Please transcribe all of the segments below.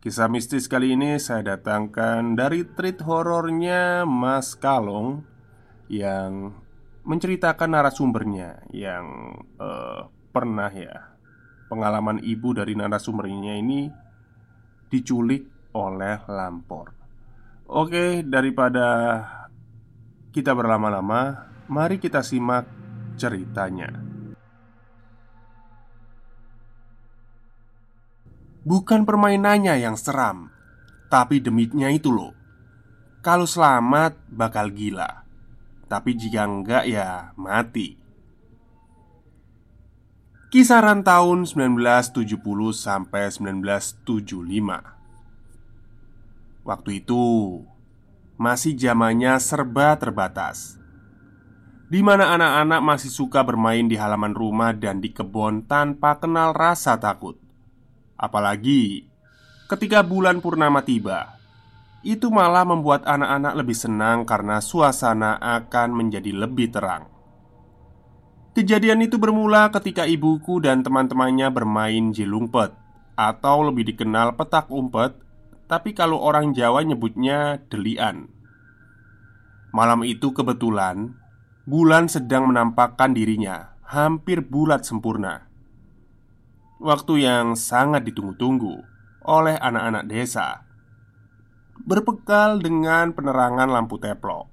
Kisah mistis kali ini saya datangkan dari treat horornya Mas Kalong Yang menceritakan narasumbernya Yang uh, pernah ya Pengalaman ibu dari narasumbernya ini Diculik oleh lampor. Oke, daripada kita berlama-lama Mari kita simak ceritanya Bukan permainannya yang seram Tapi demitnya itu loh. Kalau selamat bakal gila. Tapi jika enggak ya mati. Kisaran tahun 1970 sampai 1975 Waktu itu Masih zamannya serba terbatas. Di mana anak-anak masih suka bermain di halaman rumah dan di kebun tanpa kenal rasa takut. Apalagi ketika bulan purnama tiba, itu malah membuat anak-anak lebih senang karena suasana akan menjadi lebih terang. Kejadian itu bermula ketika ibuku dan teman-temannya bermain jelungpet atau lebih dikenal petak umpet, tapi kalau orang Jawa nyebutnya delian. Malam itu kebetulan bulan sedang menampakkan dirinya hampir bulat sempurna. Waktu yang sangat ditunggu-tunggu oleh anak-anak desa. Berbekal dengan penerangan lampu teplok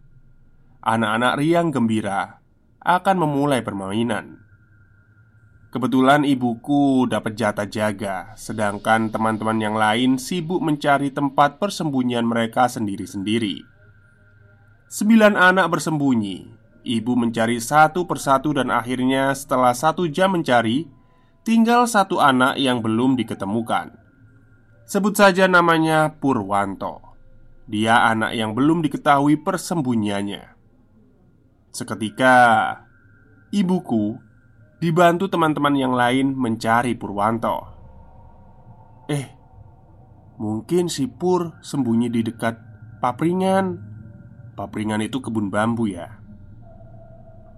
Anak-anak riang gembira akan memulai permainan. Kebetulan ibuku dapat jatah jaga Sedangkan teman-teman yang lain sibuk mencari tempat persembunyian mereka sendiri-sendiri. Sembilan anak bersembunyi Ibu mencari satu persatu dan akhirnya setelah satu jam mencari tinggal satu anak yang belum diketemukan. Sebut saja namanya Purwanto. Dia anak yang belum diketahui persembunyiannya. Seketika, ibuku dibantu teman-teman yang lain mencari Purwanto. Eh, mungkin si Pur sembunyi di dekat papringan. Papringan itu kebun bambu ya.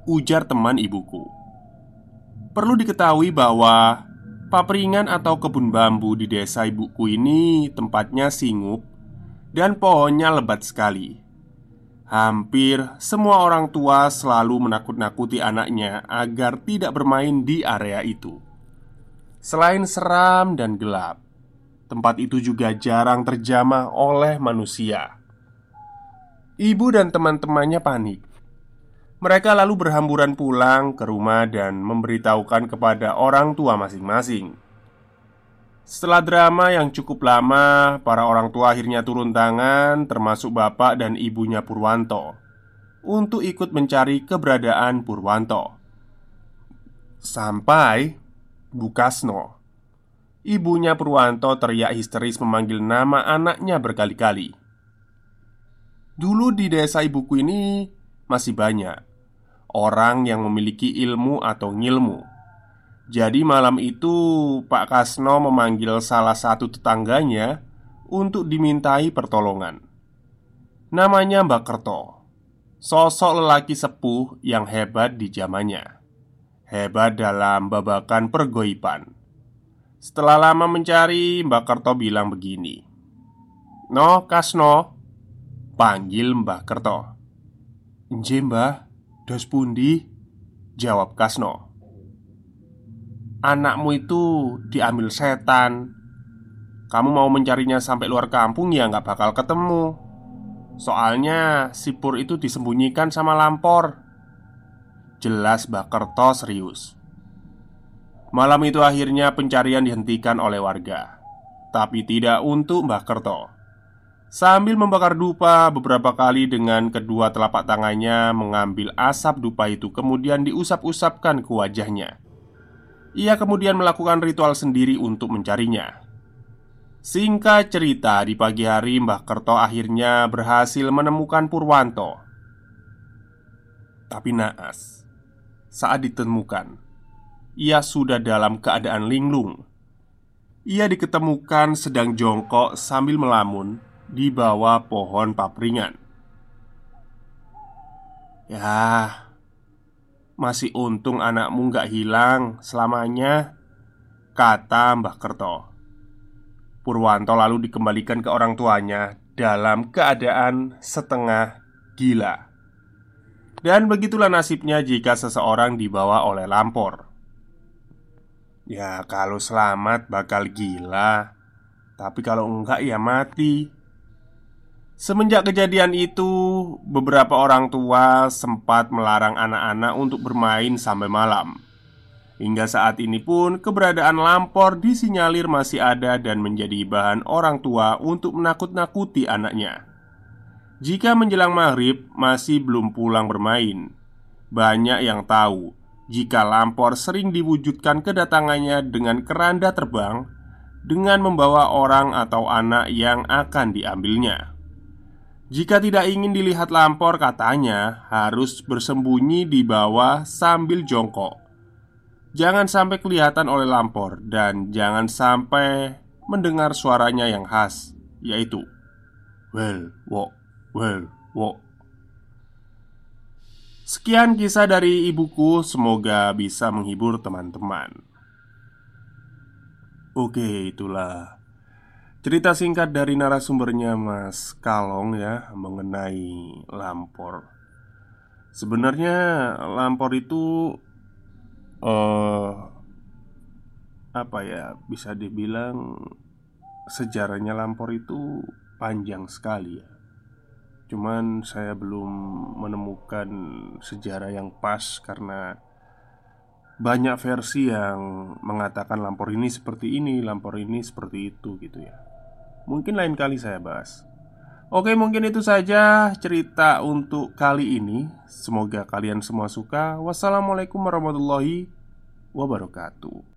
Ujar teman ibuku. Perlu diketahui bahwa papringan atau kebun bambu di desa ibuku ini tempatnya singup dan pohonnya lebat sekali. Hampir semua orang tua selalu menakut-nakuti anaknya agar tidak bermain di area itu. Selain seram dan gelap, tempat itu juga jarang terjamah oleh manusia. Ibu dan teman-temannya panik mereka lalu berhamburan pulang ke rumah dan memberitahukan kepada orang tua masing-masing. Setelah drama yang cukup lama, para orang tua akhirnya turun tangan, termasuk bapak dan ibunya Purwanto, untuk ikut mencari keberadaan Purwanto. Sampai Bukasno, ibunya Purwanto teriak histeris memanggil nama anaknya berkali-kali. Dulu di desa ibuku ini masih banyak orang yang memiliki ilmu atau ngilmu. Jadi malam itu Pak Kasno memanggil salah satu tetangganya untuk dimintai pertolongan. Namanya Mbak Kerto, sosok lelaki sepuh yang hebat di zamannya. Hebat dalam babakan pergoiban. Setelah lama mencari, Mbak Kerto bilang begini. "No, Kasno." Panggil Mbak Kerto. "Nje, Mbah." Dos pundi? Jawab Kasno. Anakmu itu diambil setan. Kamu mau mencarinya sampai luar kampung ya nggak bakal ketemu. Soalnya si Pur itu disembunyikan sama Lampor. Jelas Bakerto serius. Malam itu akhirnya pencarian dihentikan oleh warga. Tapi tidak untuk Mbah Kerto Sambil membakar dupa beberapa kali dengan kedua telapak tangannya mengambil asap dupa itu kemudian diusap-usapkan ke wajahnya. Ia kemudian melakukan ritual sendiri untuk mencarinya. Singkat cerita, di pagi hari Mbah Kerto akhirnya berhasil menemukan Purwanto. Tapi naas Saat ditemukan Ia sudah dalam keadaan linglung. Ia diketemukan sedang jongkok sambil melamun Di bawah pohon papringan Ya Masih untung anakmu gak hilang selamanya Kata Mbah Kerto Purwanto lalu dikembalikan ke orang tuanya Dalam keadaan setengah gila dan begitulah nasibnya jika seseorang dibawa oleh lampor. Ya, kalau selamat bakal gila, tapi kalau enggak ya mati. Semenjak kejadian itu, beberapa orang tua sempat melarang anak-anak untuk bermain sampai malam. Hingga saat ini pun, keberadaan lampor disinyalir masih ada dan menjadi bahan orang tua untuk menakut-nakuti anaknya. Jika menjelang maghrib masih belum pulang bermain Banyak yang tahu Jika Lampor sering diwujudkan kedatangannya dengan keranda terbang Dengan membawa orang atau anak yang akan diambilnya Jika tidak ingin dilihat Lampor katanya Harus bersembunyi di bawah sambil jongkok Jangan sampai kelihatan oleh Lampor Dan jangan sampai mendengar suaranya yang khas Yaitu Well, walk Well, wo. Sekian kisah dari ibuku, semoga bisa menghibur teman-teman. Oke, itulah cerita singkat dari narasumbernya Mas Kalong ya mengenai lampor. Sebenarnya lampor itu uh, apa ya bisa dibilang sejarahnya lampor itu panjang sekali ya Cuman saya belum menemukan sejarah yang pas karena banyak versi yang mengatakan lampor ini seperti ini, lampor ini seperti itu gitu ya. Mungkin lain kali saya bahas. Oke, mungkin itu saja cerita untuk kali ini. Semoga kalian semua suka. Wassalamualaikum warahmatullahi wabarakatuh.